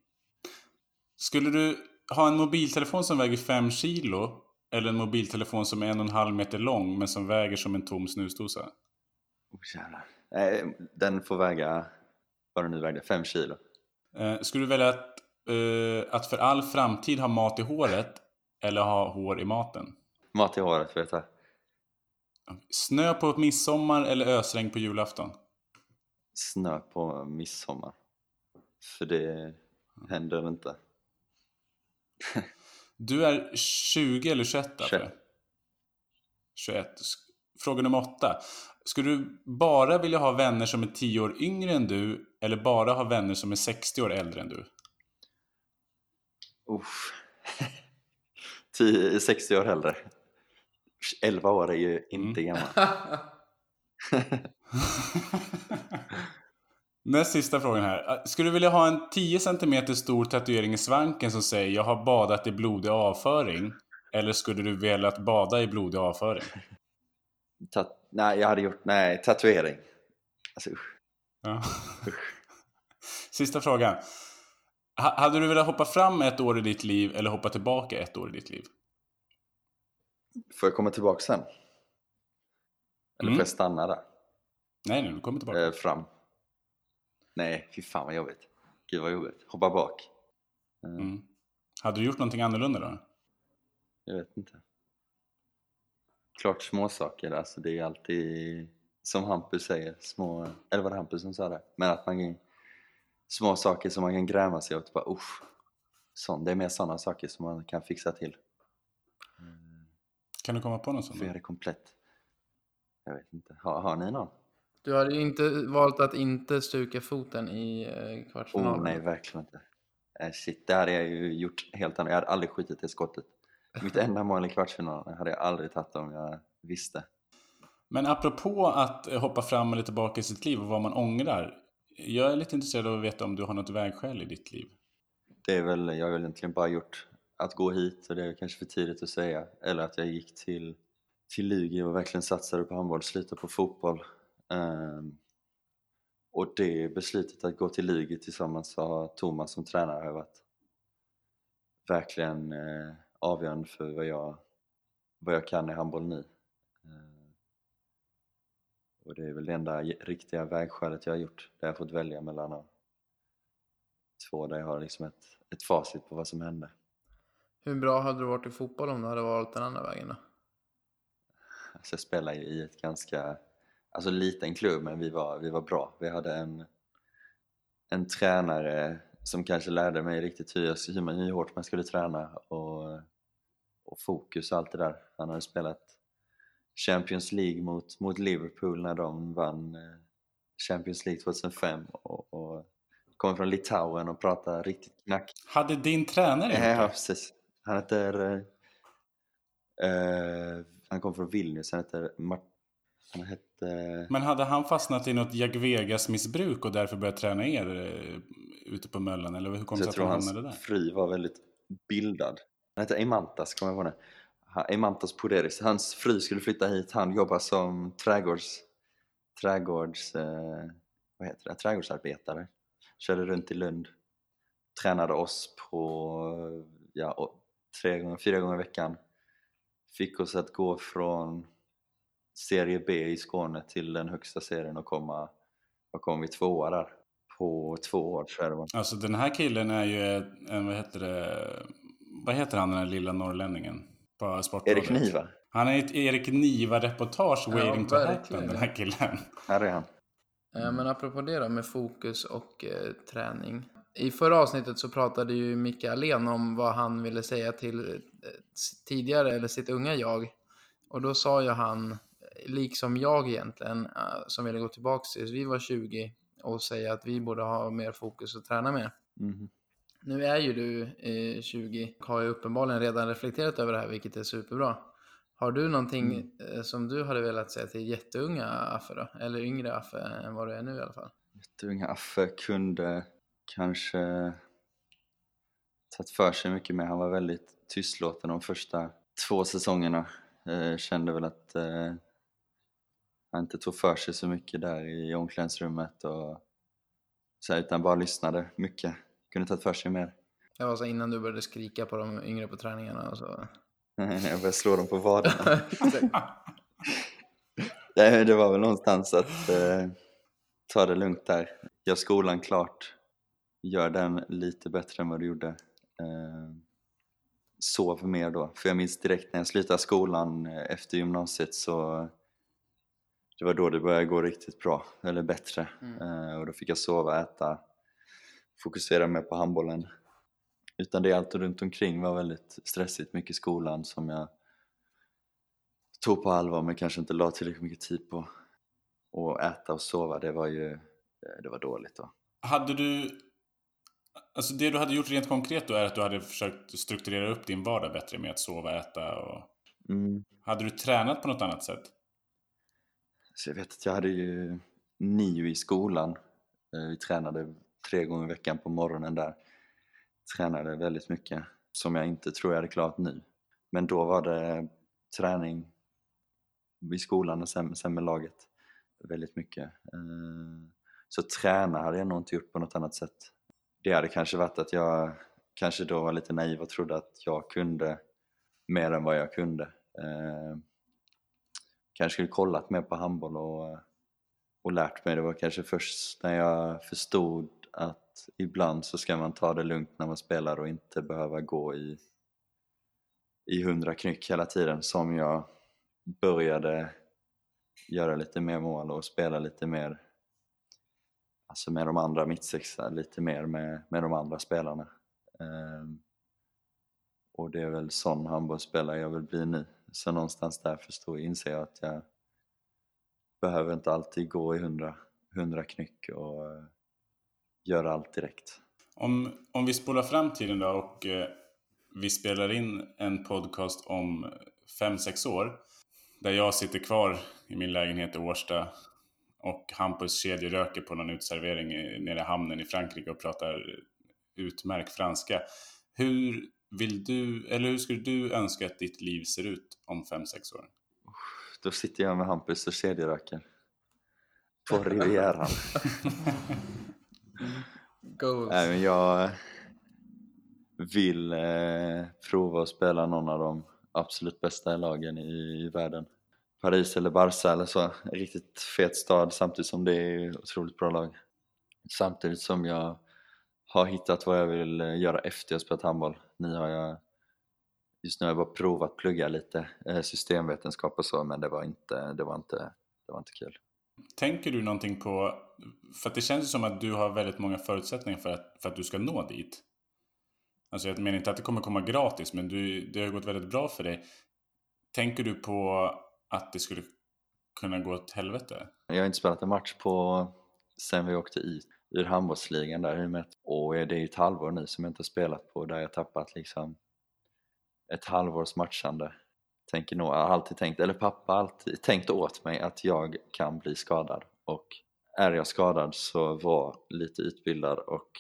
Skulle du ha en mobiltelefon som väger 5 kilo eller en mobiltelefon som är en och en halv meter lång men som väger som en tom snusdosa? Oh, jävlar. Nej, den får väga, vad den nu vägde, 5 kilo. Eh, skulle du välja att uh, att för all framtid ha mat i håret eller ha hår i maten? Mat i håret, vet jag. Snö på midsommar eller ösregn på julafton? Snö på midsommar. För det händer inte. Du är 20 eller 21? 21. 21. Fråga nummer 8. Skulle du bara vilja ha vänner som är 10 år yngre än du eller bara ha vänner som är 60 år äldre än du? Uff. 10, 60 år hellre. 11 år är ju inte mm. gammal. Näst sista frågan här. Skulle du vilja ha en 10 cm stor tatuering i svanken som säger jag har badat i blodig avföring? Eller skulle du velat bada i blodig avföring? Ta nej, jag hade gjort, nej, tatuering. Alltså usch. Ja. Sista frågan. Hade du velat hoppa fram ett år i ditt liv eller hoppa tillbaka ett år i ditt liv? Får jag komma tillbaka sen? Eller mm. får jag stanna där? Nej, nej, du kommer tillbaka. Eh, fram. Nej, fy fan vad jobbigt. Gud vad jobbigt. Hoppa bak. Mm. Mm. Hade du gjort någonting annorlunda då? Jag vet inte. Klart små saker. Alltså det är alltid som Hampus säger, små... Eller var det Hampus som sa det? Men att man små saker som man kan gräma sig åt. Bara, usch, sån. Det är mer sådana saker som man kan fixa till. Kan du komma på någon sån? För det komplett. Jag vet inte. Har, har ni någon? Du hade inte valt att inte stuka foten i eh, kvartsfinalen? Oh, nej, verkligen inte. Eh, shit, det hade jag ju gjort helt annorlunda. Jag hade aldrig skjutit det skottet. Mitt enda mål i kvartsfinalen hade jag aldrig tagit om jag visste. Men apropå att hoppa fram eller tillbaka i sitt liv och vad man ångrar. Jag är lite intresserad av att veta om du har något vägskäl i ditt liv. Det är väl, jag har väl egentligen bara gjort att gå hit och det är kanske för tidigt att säga. Eller att jag gick till, till Lugi och verkligen satsade på handboll, slutade på fotboll. Um, och det beslutet att gå till Lugi tillsammans med Thomas som tränare har varit verkligen eh, avgörande för vad jag, vad jag kan i handboll nu. Och det är väl det enda riktiga vägskälet jag har gjort, där jag fått välja mellan två där jag har liksom ett, ett facit på vad som hände. Hur bra hade du varit i fotboll om du hade valt den andra vägen då? Alltså jag spelade i ett ganska, alltså liten klubb men vi var, vi var bra. Vi hade en, en tränare som kanske lärde mig riktigt hur, hur, man, hur hårt man skulle träna och, och fokus och allt det där. Han hade spelat Champions League mot, mot Liverpool när de vann eh, Champions League 2005 och, och kommer från Litauen och pratar riktigt knack. Hade din tränare gjort det? Ja, precis. Han heter Eh, han kom från Vilnius, han hette... Mart- han hette... Men hade han fastnat i något Jag Vegas-missbruk och därför börjat träna er eh, ute på Möllan? Eller hur kom det sig jag att han tror hans hamnade där? fru var väldigt bildad. Han hette Emantas, kommer jag ihåg det. Emantas Poderis. Hans fru skulle flytta hit. Han jobbar som trädgårds... Trädgårds... Eh, vad heter det? Trädgårdsarbetare. Körde runt i Lund. Tränade oss på... Ja, tre gånger, fyra gånger i veckan. Fick oss att gå från serie B i Skåne till den högsta serien och komma... Vad kom vi? Tvåa där. På två år tror jag det. Alltså den här killen är ju en, vad heter det, vad heter han den här lilla norrlänningen på Sportbladet? Erik Niva. Han är ett Erik Niva-reportage Ja, waiting to verkligen. happen, den här killen. Här är han. Eh, Men apropå det då med fokus och eh, träning. I förra avsnittet så pratade ju Micke Alén om vad han ville säga till eh, tidigare, eller sitt unga jag. Och då sa ju han, liksom jag egentligen, eh, som ville gå tillbaka tills vi var 20 och säga att vi borde ha mer fokus och träna mer. Mhm. Nu är ju du eh, 20 och har ju uppenbarligen redan reflekterat över det här, vilket är superbra. Har du någonting Mm. eh, som du hade velat säga till jätteunga Affe då? Eller yngre Affe än vad du är nu i alla fall? Jätteunga Affe kunde kanske tagit för sig mycket mer. Han var väldigt tystlåten de första två säsongerna. Eh, kände väl att eh, han inte tog för sig så mycket där i omklädningsrummet och så här, utan bara lyssnade mycket. Kunde tagit för sig mer. Det var så innan du började skrika på de yngre på träningarna och så. Jag började slå dem på vaderna. Det var väl någonstans att eh, ta det lugnt där. Gör skolan klart. Gör den lite bättre än vad du gjorde. Eh, sov mer då. För jag minns direkt när jag slutade skolan eh, efter gymnasiet så det var då det började gå riktigt bra, eller bättre. Mm. Eh, och då fick jag sova, äta, fokusera mer på handbollen. Utan det allt runt omkring var väldigt stressigt, mycket skolan som jag tog på allvar men kanske inte la tillräckligt mycket tid på. Och äta och sova, det var ju eh, det var dåligt då. Hade du... Alltså det du hade gjort rent konkret då är att du hade försökt strukturera upp din vardag bättre med att sova, äta och... Mm. Hade du tränat på något annat sätt? Så jag vet att jag hade ju nio i skolan. Eh, vi tränade tre gånger i veckan på morgonen där. Tränade väldigt mycket, som jag inte tror jag hade klarat nu. Men då var det träning i skolan och sen, sen med laget väldigt mycket. Eh, så träna hade jag nog inte gjort på något annat sätt. Det hade kanske varit att jag kanske då var lite naiv och trodde att jag kunde mer än vad jag kunde. Eh, Kanske skulle kollat mer på handboll och, eh, och lärt mig. Det var kanske först när jag förstod att ibland så ska man ta det lugnt när man spelar och inte behöva gå i, i hundra knyck hela tiden som jag började göra lite mer mål och spela lite mer alltså med de andra mittsexa, lite mer med, med de andra spelarna. Um, och det är väl sån handbollsspelare jag vill bli nu. Så någonstans där förstår inser jag att jag behöver inte alltid gå i hundra, hundra knyck och eh, göra allt direkt. Om, om vi spolar fram tiden då och eh, vi spelar in en podcast om fem sex år där jag sitter kvar i min lägenhet i Årsta och Hampus kedjeröker på någon utservering nere i hamnen i Frankrike och pratar utmärkt franska. Hur vill du, eller hur skulle du önska att ditt liv ser ut om fem sex år? Då sitter jag med Hampus och kedjeröker. På Rivieran. Goals. Nej, men jag vill eh, prova att spela någon av de absolut bästa lagen i, i världen. Paris eller Barca eller så. En riktigt fet stad samtidigt som det är otroligt bra lag. Samtidigt som jag har hittat vad jag vill eh, göra efter jag spelat handboll. Nu har jag Just nu har jag bara provat plugga lite eh, systemvetenskap och så men det var inte, det var inte, det var inte kul. Tänker du någonting på, för att det känns ju som att du har väldigt många förutsättningar för att, för att du ska nå dit. Alltså jag menar inte att det kommer komma gratis, men du, det har gått väldigt bra för dig. Tänker du på att det skulle kunna gå åt helvete? Jag har inte spelat en match på sen vi åkte ut ur handbollsligan där i och med att- och det är ett halvår nu som jag inte har spelat på där jag tappat liksom ett halvårs matchande. tänker nog, har alltid tänkt, eller pappa har alltid tänkt åt mig att jag kan bli skadad och är jag skadad så var lite utbildad och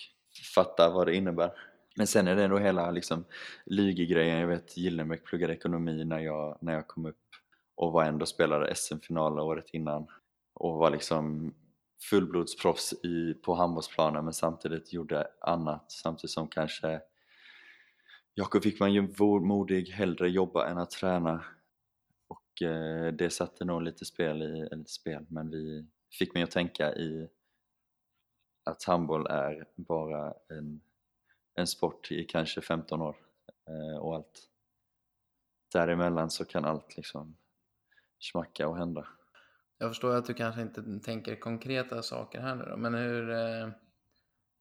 fatta vad det innebär. Men sen är det ändå hela liksom ligegrejen, jag vet Gyllenbeck pluggade ekonomi när jag, när jag kom upp och var ändå spelade SM-final året innan och var liksom fullblodsproffs i, på handbollsplanen men samtidigt gjorde annat samtidigt som kanske Jakob Wickman ju modig, hellre jobba än att träna och eh, det satte nog lite spel i, eller spel, men vi fick mig att tänka i att handboll är bara en, en sport i kanske 15 år eh, och allt däremellan så kan allt liksom smacka och hända. Jag förstår att du kanske inte tänker konkreta saker här nu då, men hur, eh,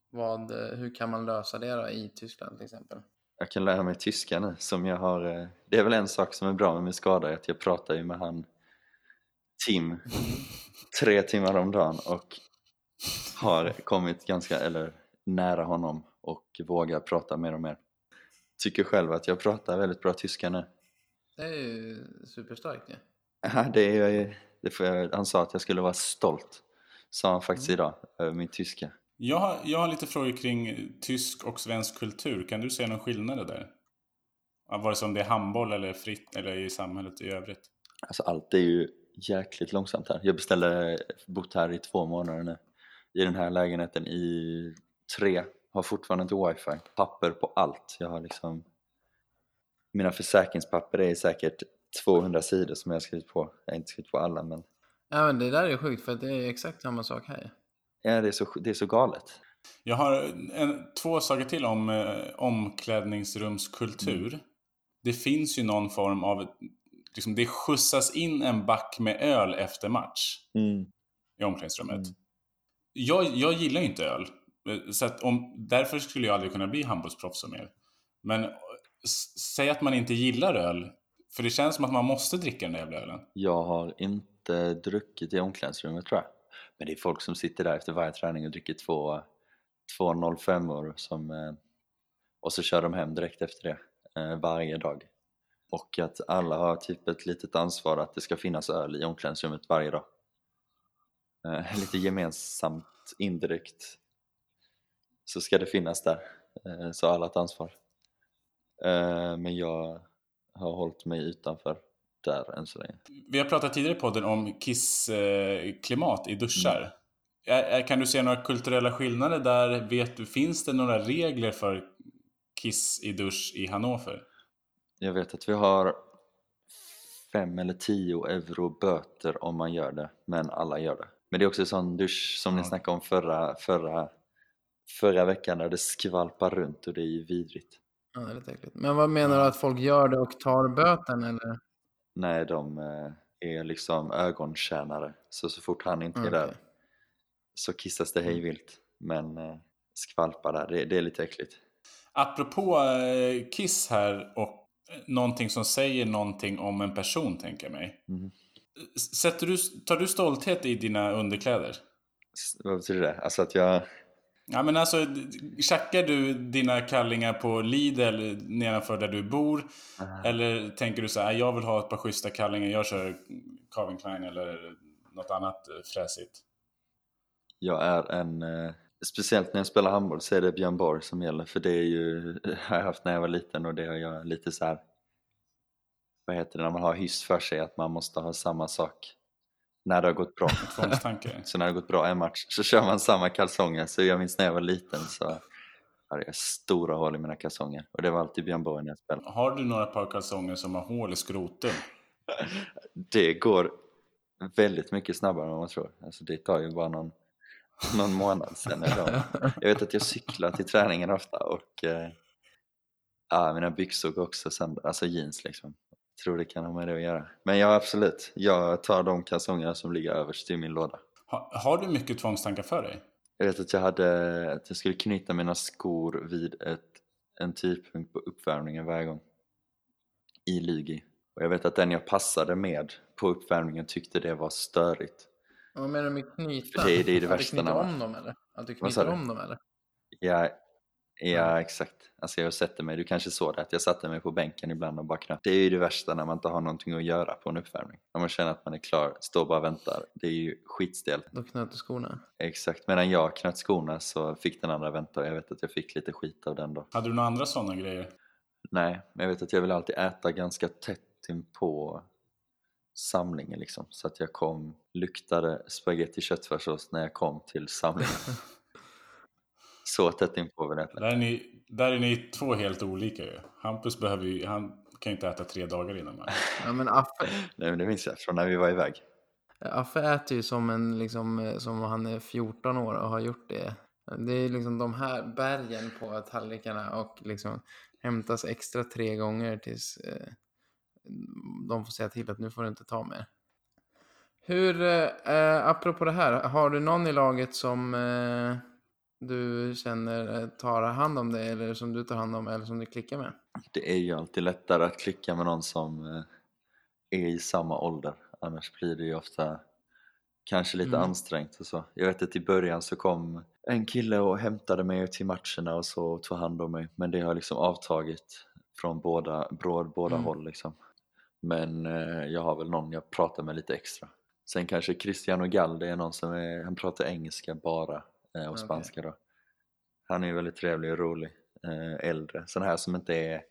vad, hur kan man lösa det då i Tyskland till exempel? Jag kan lära mig tyska nu som jag har, eh, det är väl en sak som är bra med min skada, att jag pratar ju med han Tim tre timmar om dagen och har kommit ganska, eller nära honom och vågar prata mer och mer. Tycker själv att jag pratar väldigt bra tyska nu. Det är ju superstarkt ju. Ja, det är, får jag, han sa att jag skulle vara stolt, sa han faktiskt idag, över min tyska. Jag har, jag har lite frågor kring tysk och svensk kultur. Kan du se någon skillnad där? Vare sig om det är handboll eller fritt eller i samhället i övrigt. Alltså allt är ju jäkligt långsamt här. Jag beställde, bott här i två månader nu. I den här lägenheten i tre, har fortfarande inte wifi. Papper på allt. Jag har liksom mina försäkringspapper är säkert 200 sidor som jag har skrivit på. Jag har inte skrivit på alla men... Ja men det där är sjukt för det är exakt samma sak här. Ja det är så, det är så galet. Jag har en, två saker till om eh, omklädningsrumskultur. Mm. Det finns ju någon form av, liksom, det skjutsas in en back med öl efter match mm. i omklädningsrummet. Mm. Jag, jag gillar inte öl. Så att om, därför skulle jag aldrig kunna bli handbollsproffs mer. Men säg att man inte gillar öl för det känns som att man måste dricka den där jävla ölen. Jag har inte druckit i omklädningsrummet tror jag. Men det är folk som sitter där efter varje träning och dricker två, två 05 or som, eh, och så kör de hem direkt efter det eh, varje dag. Och att alla har typ ett litet ansvar att det ska finnas öl i omklädningsrummet varje dag. Eh, lite gemensamt, indirekt så ska det finnas där. Så alla har ett ansvar. Men jag har hållit mig utanför där än så länge. Vi har pratat tidigare i podden om kissklimat i duschar. Mm. Kan du se några kulturella skillnader där? Vet du, finns det några regler för kiss i dusch i Hannover? Jag vet att vi har fem eller tio euro böter om man gör det, men alla gör det. Men det är också en sån dusch som ja. ni snackade om förra, förra, förra veckan där det skvalpar runt och det är ju vidrigt. Ja, det är lite äckligt. Men vad menar du att folk gör det och tar böten eller? Nej, de eh, är liksom ögontjänare. Så så fort han inte är okay. där så kissas det mm. hejvilt. Men eh, skvalpar där, det, det är lite äckligt. Apropå eh, kiss här och någonting som säger någonting om en person, tänker jag mig. Mm. Sätter du, tar du stolthet i dina underkläder? Vad betyder det? Alltså att jag Ja men alltså, tjackar du dina kallingar på Lidl nedanför där du bor? Mm. Eller tänker du så här, jag vill ha ett par schyssta kallingar, jag kör Calvin Klein eller något annat eh, fräsigt? Jag är en, eh, speciellt när jag spelar handboll så är det Björn Borg som gäller för det är ju, har jag haft när jag var liten och det har jag lite så här, vad heter det när man har hyss för sig att man måste ha samma sak när det har gått bra. så när det har gått bra en match så kör man samma kalsonger. Så jag minns när jag var liten så hade jag stora hål i mina kalsonger. Och det var alltid Björn Borg när jag spelade. Har du några par kalsonger som har hål i skroten? det går väldigt mycket snabbare än vad man tror. Alltså det tar ju bara någon, någon månad sen. Jag vet att jag cyklar till träningen ofta och eh, ja, mina byxor går också sönder, alltså jeans liksom tror det kan ha med det att göra. Men ja, absolut. Jag tar de kalsongerna som ligger överst i min låda. Ha, har du mycket tvångstankar för dig? Jag vet att jag hade att jag skulle knyta mina skor vid ett, en tidpunkt på uppvärmningen varje gång. I Lygi. Och jag vet att den jag passade med på uppvärmningen tyckte det var störigt. Vad menar du med knyta? Det, det är det att värsta du knyter om dem eller? Att du knyter om dem eller? Ja, Ja, exakt. Alltså jag sätter mig, du kanske såg det, att jag satte mig på bänken ibland och bara knöt. Det är ju det värsta när man inte har någonting att göra på en uppvärmning. När man känner att man är klar, står bara och väntar. Det är ju skitstelt. Då knöt du skorna. Exakt, medan jag knöt skorna så fick den andra vänta och jag vet att jag fick lite skit av den då. Hade du några andra sådana grejer? Nej, men jag vet att jag vill alltid äta ganska tätt in på samlingen liksom. Så att jag kom, luktade spagetti köttfärssås när jag kom till samlingen. så tätt in på vill jag äta. Där är, ni, där är ni två helt olika ju. Hampus behöver ju, han kan ju inte äta tre dagar innan. va? Ja, men Affe, Nej men det minns jag från när vi var iväg. Affe äter ju som, en, liksom, eh, som han är 14 år och har gjort det. Det är liksom de här bergen på tallrikarna och liksom hämtas extra tre gånger tills eh, de får säga till att nu får du inte ta mer. Hur, eh, apropå det här, har du någon i laget som eh, du känner eh, tar hand om det eller som du tar hand om eller som du klickar med? Det är ju alltid lättare att klicka med någon som eh, är i samma ålder. Annars blir det ju ofta kanske lite Mm. ansträngt och så. Jag vet att i början så kom en kille och hämtade mig till matcherna och så och tog hand om mig. Men det har liksom avtagit från båda, båda, båda Mm. håll liksom. Men eh, jag har väl någon jag pratar med lite extra. Sen kanske Cristiano Gall, det är någon som är, han pratar engelska bara och Okej. spanska då. Han är ju väldigt trevlig och rolig, eh, äldre. Sån här som inte är,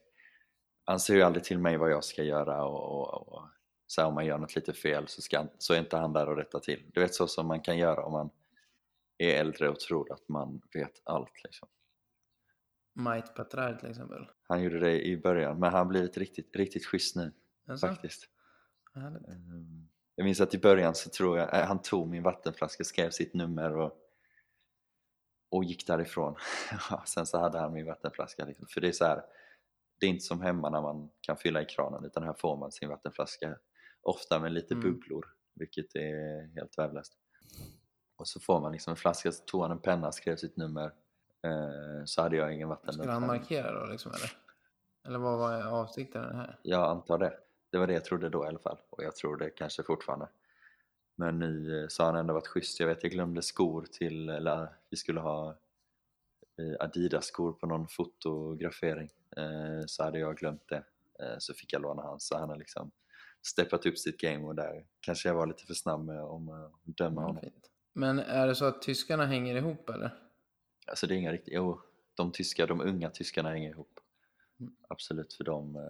han säger ju aldrig till mig vad jag ska göra och, och, och så här, om man gör något lite fel så, ska, så är inte han där och rättar till. Du vet så som man kan göra om man är äldre och tror att man vet allt liksom. Might Patrar till exempel. Han gjorde det i början men han har blivit riktigt, riktigt schysst nu Alltså, faktiskt. härligt. Ehm, Jag minns att i början så tror jag, äh, han tog min vattenflaska, skrev sitt nummer och, och gick därifrån. Sen så hade han min vattenflaska. Liksom. För det är så här, det är inte som hemma när man kan fylla i kranen utan här får man sin vattenflaska ofta med lite Mm. bubblor vilket är helt värdelöst. Och så får man liksom en flaska, så tog han en penna, skrev sitt nummer eh, så hade jag ingen vatten. Skulle han markera då liksom eller? Eller vad var avsikten med det här? Jag antar det. Det var det jag trodde då i alla fall och jag tror det kanske fortfarande. Men nu eh, så har han ändå varit schysst. Jag vet jag glömde skor till, eller vi skulle ha eh, Adidas-skor på någon fotografering. Eh, Så hade jag glömt det. Eh, Så fick jag låna hans. Så han har liksom steppat upp sitt game och där kanske jag var lite för snabb med om att döma honom. Men är det så att tyskarna hänger ihop eller? Alltså det är inga riktigt, jo, de tyska, de unga tyskarna hänger ihop. Mm. Absolut, för de, eh,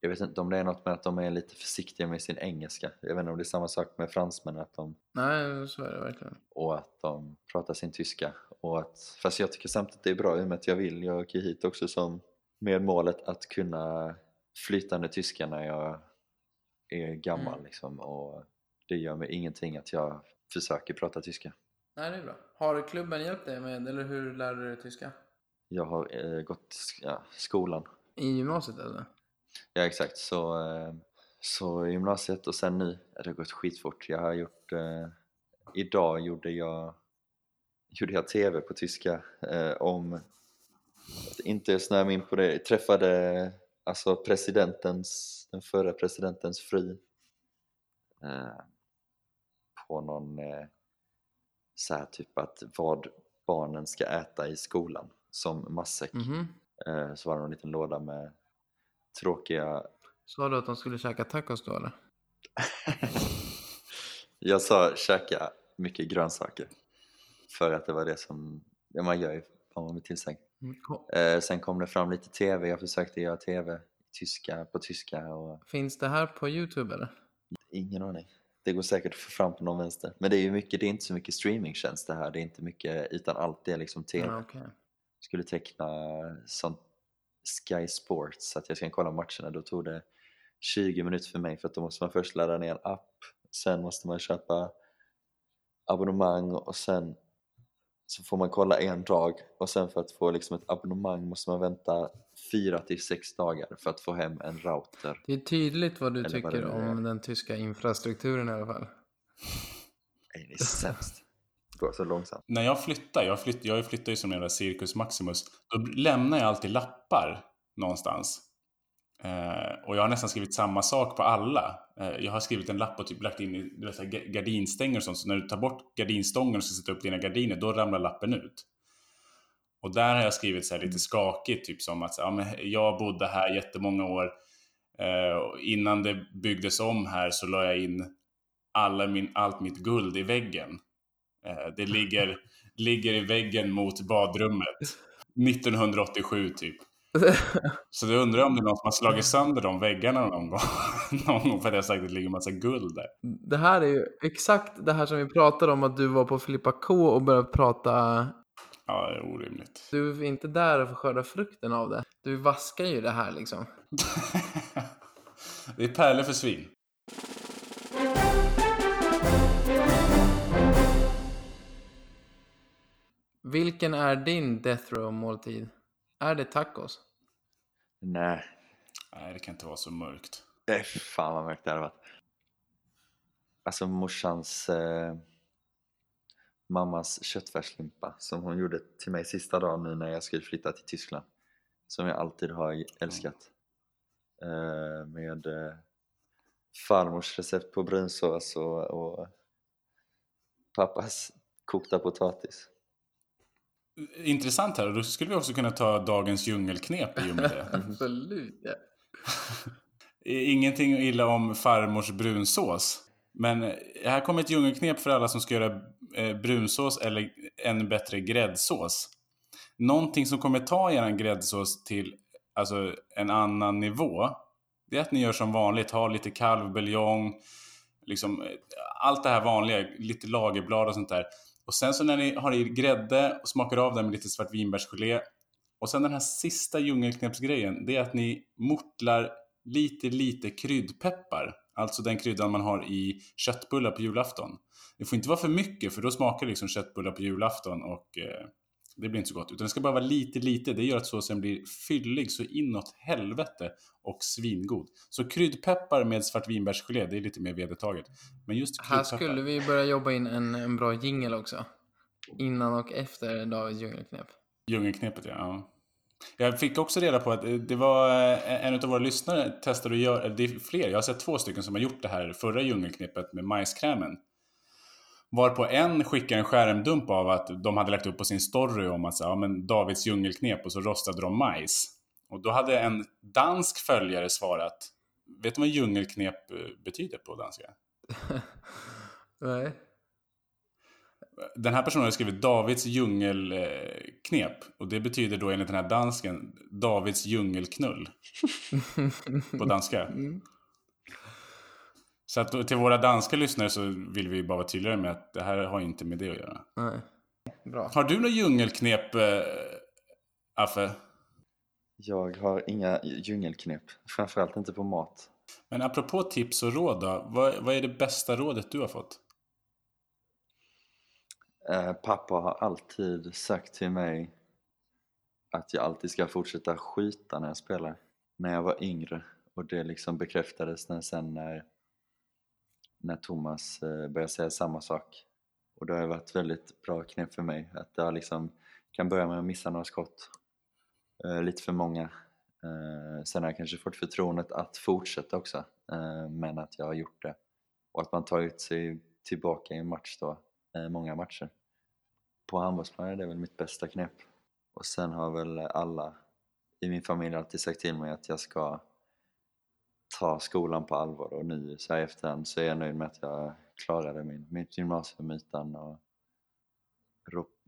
jag vet inte om det är något med att de är lite försiktiga med sin engelska. Jag vet inte om det är samma sak med fransmännen att de, Nej, så är det verkligen. och att de pratar sin tyska. Och att, fast jag tycker samtidigt det är bra i och med att jag vill, jag åker hit också som med målet att kunna flytande tyska när jag är gammal Mm. liksom. Och det gör mig ingenting att jag försöker prata tyska. Nej, det är bra. Har klubben hjälpt dig med, eller hur lärde du dig tyska? Jag har eh, gått ja, skolan I gymnasiet eller? Ja exakt, så, eh, så gymnasiet och sen nu har det gått skitfort. Jag har gjort, eh, idag gjorde jag, gjorde jag TV på tyska eh, om, att inte snöa mig in på det, jag träffade alltså presidentens, den förra presidentens fru eh, på någon eh, så här typ att vad barnen ska äta i skolan som matsäck. Mhm. Eh, så var det en liten låda med tråkiga Sa du att de skulle käka tacos då eller? Jag sa käka mycket grönsaker. För att det var det som ja, man gör om man blir tillsagd. Mm. Eh, sen kom det fram lite TV, jag försökte göra TV tyska, på tyska och Finns det här på Youtube eller? ingen aning. Det går säkert att få fram på någon vänster. Men det är ju mycket, det är inte så mycket streamingtjänster här, det är inte mycket, utan allt det är liksom TV. Ja, okej. skulle teckna sånt Sky Sports så att jag ska kolla matcherna då tog det 20 minuter för mig för att då måste man först ladda ner en app sen måste man köpa abonnemang och sen så får man kolla en dag och sen för att få liksom ett abonnemang måste man vänta 4 till 6 dagar för att få hem en router. Det är tydligt vad du Eller vad tycker är. om den tyska infrastrukturen i alla fall. Nej, det är sämst. Går så långsamt. När jag flyttar, jag, flytt, jag flyttar ju som en Circus Maximus, då lämnar jag alltid lappar någonstans. Eh, och jag har nästan skrivit samma sak på alla. Eh, jag har skrivit en lapp och typ lagt in i du vet, gardinstänger och sånt. Så när du tar bort gardinstången och ska sätta upp dina gardiner, då ramlar lappen ut. Och där har jag skrivit så här lite skakigt, typ som att ja, men jag bodde här jättemånga år. Eh, innan det byggdes om här så la jag in alla min, allt mitt guld i väggen. Eh, det ligger, ligger i väggen mot badrummet. 1987 typ. Så du undrar om det är någon som har slagit sönder de väggarna någon gång, någon gång för att jag sagt att det ligger massa guld där. Det här är ju exakt det här som vi pratade om att du var på Filippa K och började prata. Ja, det är orimligt. Du är inte där och får skörda frukten av det. Du vaskar ju det här liksom. det är pärlor för svin. Vilken är din death row måltid? Är det tacos? Nej. Nej, det kan inte vara så mörkt. Nej, fan vad mörkt det hade varit. Alltså morsans eh, mammas köttfärslimpa som hon gjorde till mig sista dagen nu när jag skulle flytta till Tyskland. Som jag alltid har älskat. Eh, med eh, farmors recept på brunsås och, och pappas kokta potatis. Intressant här, då skulle vi också kunna ta dagens djungelknep i och med det. Absolut. Ingenting illa om farmors brunsås. Men här kommer ett djungelknep för alla som ska göra eh, brunsås eller ännu bättre gräddsås. Någonting som kommer ta er gräddsås till alltså, en annan nivå, det är att ni gör som vanligt, har lite kalvbuljong, liksom, allt det här vanliga, lite lagerblad och sånt där. Och sen så när ni har i grädde och smakar av den med lite svartvinbärsgelé. Och sen den här sista djungelknepsgrejen, det är att ni mortlar lite, lite kryddpeppar. Alltså den kryddan man har i köttbullar på julafton. Det får inte vara för mycket för då smakar det liksom köttbullar på julafton och eh, det blir inte så gott. Utan det ska bara vara lite, lite. Det gör att såsen blir fyllig så inåt helvete och svingod. Så kryddpeppar med svartvinbärsgelé, det är lite mer vedertaget. Men just Här skulle vi börja jobba in en, en bra jingel också. Innan och efter Davids djungelknep. Djungelknepet, ja. Jag fick också reda på att det var en av våra lyssnare testade att göra, det är fler, jag har sett två stycken som har gjort det här förra djungelknepet med majskrämen. Varpå en skickade en skärmdump av att de hade lagt upp på sin story om att ja, men Davids djungelknep och så rostade de majs. Och då hade en dansk följare svarat, vet du vad djungelknep eh, betyder på danska? Nej. Den här personen har skrivit Davids djungelknep och det betyder då enligt den här dansken Davids djungelknull på danska. Mm. Så att till våra danska lyssnare så vill vi bara vara tydligare med att det här har inte med det att göra. Nej. Bra. Har du några djungelknep, äh, Affe? Jag har inga djungelknep, framförallt inte på mat. Men apropå tips och råd då, vad, vad är det bästa rådet du har fått? Eh, pappa har alltid sagt till mig att jag alltid ska fortsätta skjuta när jag spelar. När jag var yngre och det liksom bekräftades när, sen när, när Thomas eh, börjar började säga samma sak. Och det har varit väldigt bra knep för mig att jag liksom kan börja med att missa några skott. Eh, lite för många. Eh, sen har jag kanske fått förtroendet att fortsätta också, men att jag har gjort det. Och att man tagit sig tillbaka i en match då, många matcher på handbollsplanen är det väl mitt bästa knep. Och sen har väl alla i min familj alltid sagt till mig att jag ska ta skolan på allvar och nu så här efterhand så är jag nöjd med att jag klarade min, mitt gymnasium utan att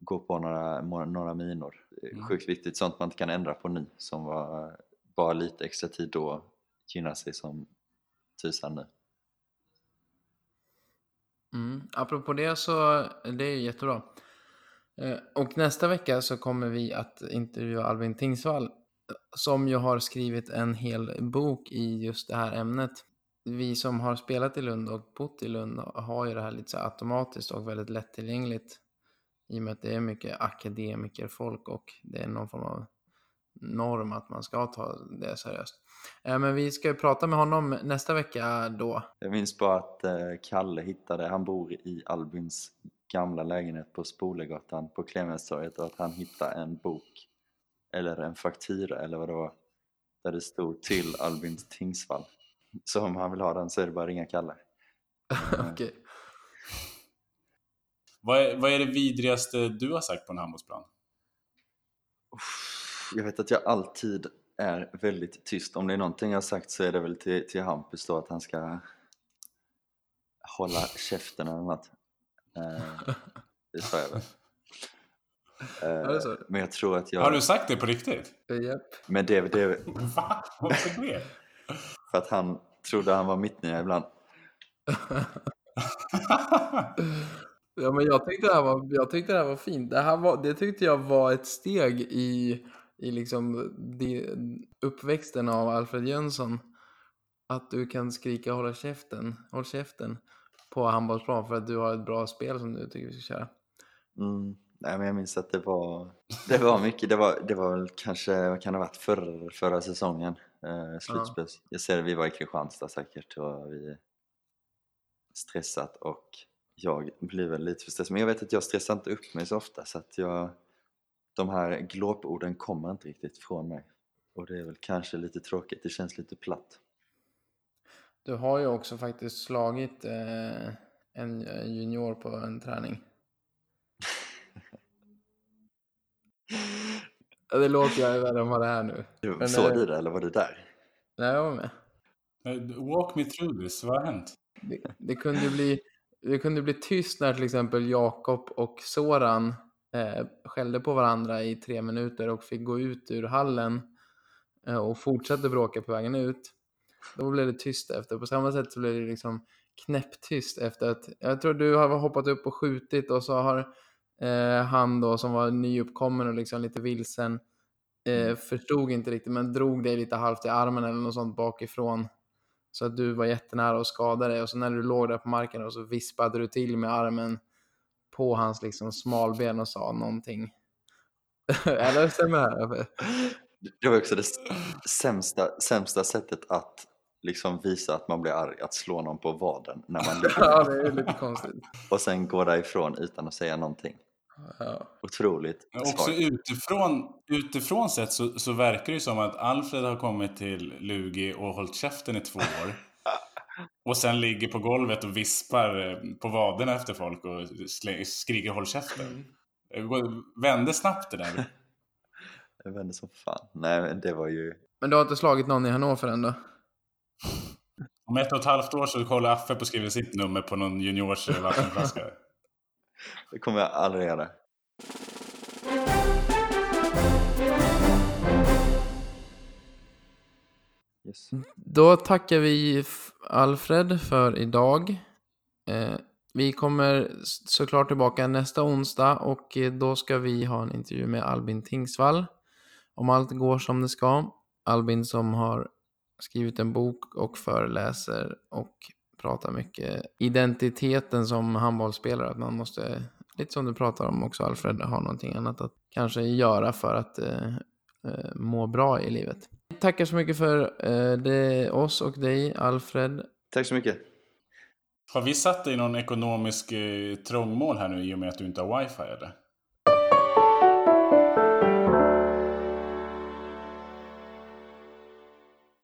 gå på några, några minor. Mm. Sjukt viktigt, sånt man inte kan ändra på nu som var bara lite extra tid då gynnar sig som tusan nu. Mm. Apropå det så, det är jättebra. Eh, och nästa vecka så kommer vi att intervjua Albin Tingsvall som ju har skrivit en hel bok i just det här ämnet. Vi som har spelat i Lund och bott i Lund har ju det här lite så automatiskt och väldigt lättillgängligt i och med att det är mycket akademikerfolk och det är någon form av norm att man ska ta det seriöst. Eh, men vi ska ju prata med honom nästa vecka då. Jag minns bara att eh, Kalle hittade, han bor i Albins gamla lägenhet på Spolegatan på Clemenstorget och att han hittade en bok eller en faktura eller vad det var där det stod till Albin Tingsvall. Så om han vill ha den så är det bara att ringa Kalle. Okej. Okay. Vad, är, vad är det vidrigaste du har sagt på en handbollsplan? Jag vet att jag alltid är väldigt tyst. Om det är någonting jag har sagt så är det väl till, till Hampus då att han ska hålla käften eller något. Eh, det sa jag väl. Eh, men jag tror att jag... Har du sagt det på riktigt? Japp. Men det, det Va? Varför det? för att han trodde han var mittnia ibland. Ja, men jag tyckte det här var, jag tyckte det här var fint. Det, här var, det tyckte jag var ett steg i, i liksom de, uppväxten av Alfred Jönsson. Att du kan skrika hålla käften, håll käften på handbollsplan för att du har ett bra spel som du tycker vi ska köra. Mm. Nej, men jag minns att det var, det var mycket. Det var, det var väl kanske, vad kan det ha varit, förra, förra säsongen? Eh, slutspels. Jag ser det, vi var i Kristianstad säkert och vi stressat och jag blir väl lite för stressad. Men jag vet att jag stressar inte upp mig så ofta så att jag, de här glåporden kommer inte riktigt från mig. Och det är väl kanske lite tråkigt, det känns lite platt. Du har ju också faktiskt slagit eh, en junior på en träning. Det låter jag värre än vad det är nu. Men, Såg eh, du det eller var du där? Nej, jag var med. Eh, Walk me through this, vad har hänt? Det, det, kunde ju bli, det kunde bli tyst när till exempel Jakob och Soran eh, skällde på varandra i tre minuter och fick gå ut ur hallen eh, och fortsatte bråka på vägen ut. Då blev det tyst efter. På samma sätt så blev det liksom knäpptyst efter att jag tror du har hoppat upp och skjutit och så har eh, han då som var nyuppkommen och liksom lite vilsen eh, förstod inte riktigt men drog dig lite halvt i armen eller något sånt bakifrån. Så att du var jättenära att skada dig och så när du låg där på marken och så vispade du till med armen på hans liksom smalben och sa någonting. Eller stämmer det här? Det var också det sämsta, sämsta sättet att liksom visa att man blir arg, att slå någon på vaden när man ligger Ja, det är lite konstigt. och sen gå därifrån utan att säga någonting. Ja. Otroligt Men Också utifrån, utifrån sett så, så verkar det ju som att Alfred har kommit till Lugi och hållit käften i två år. Och sen ligger på golvet och vispar eh, på vaderna efter folk och skriker håll käften. Det går- Vände snabbt det där. Vet inte som fan. Nej, men det var ju... Men du har inte slagit någon i Hannover än då? Om ett och ett halvt år så kollar Affe på att skriva sitt nummer på någon juniors eh, vattenflaska. Det kommer jag aldrig göra. Yes. Då tackar vi Alfred för idag. Eh, vi kommer såklart tillbaka nästa onsdag och eh, då ska vi ha en intervju med Albin Tingsvall. Om allt går som det ska. Albin som har skrivit en bok och föreläser och pratar mycket identiteten som handbollsspelare. Att man måste, lite som du pratar om också Alfred, ha någonting annat att kanske göra för att eh, eh, må bra i livet. Tackar så mycket för eh, det, oss och dig, Alfred. Tack så mycket. Har vi satt dig i någon ekonomisk eh, trångmål här nu i och med att du inte har wifi eller?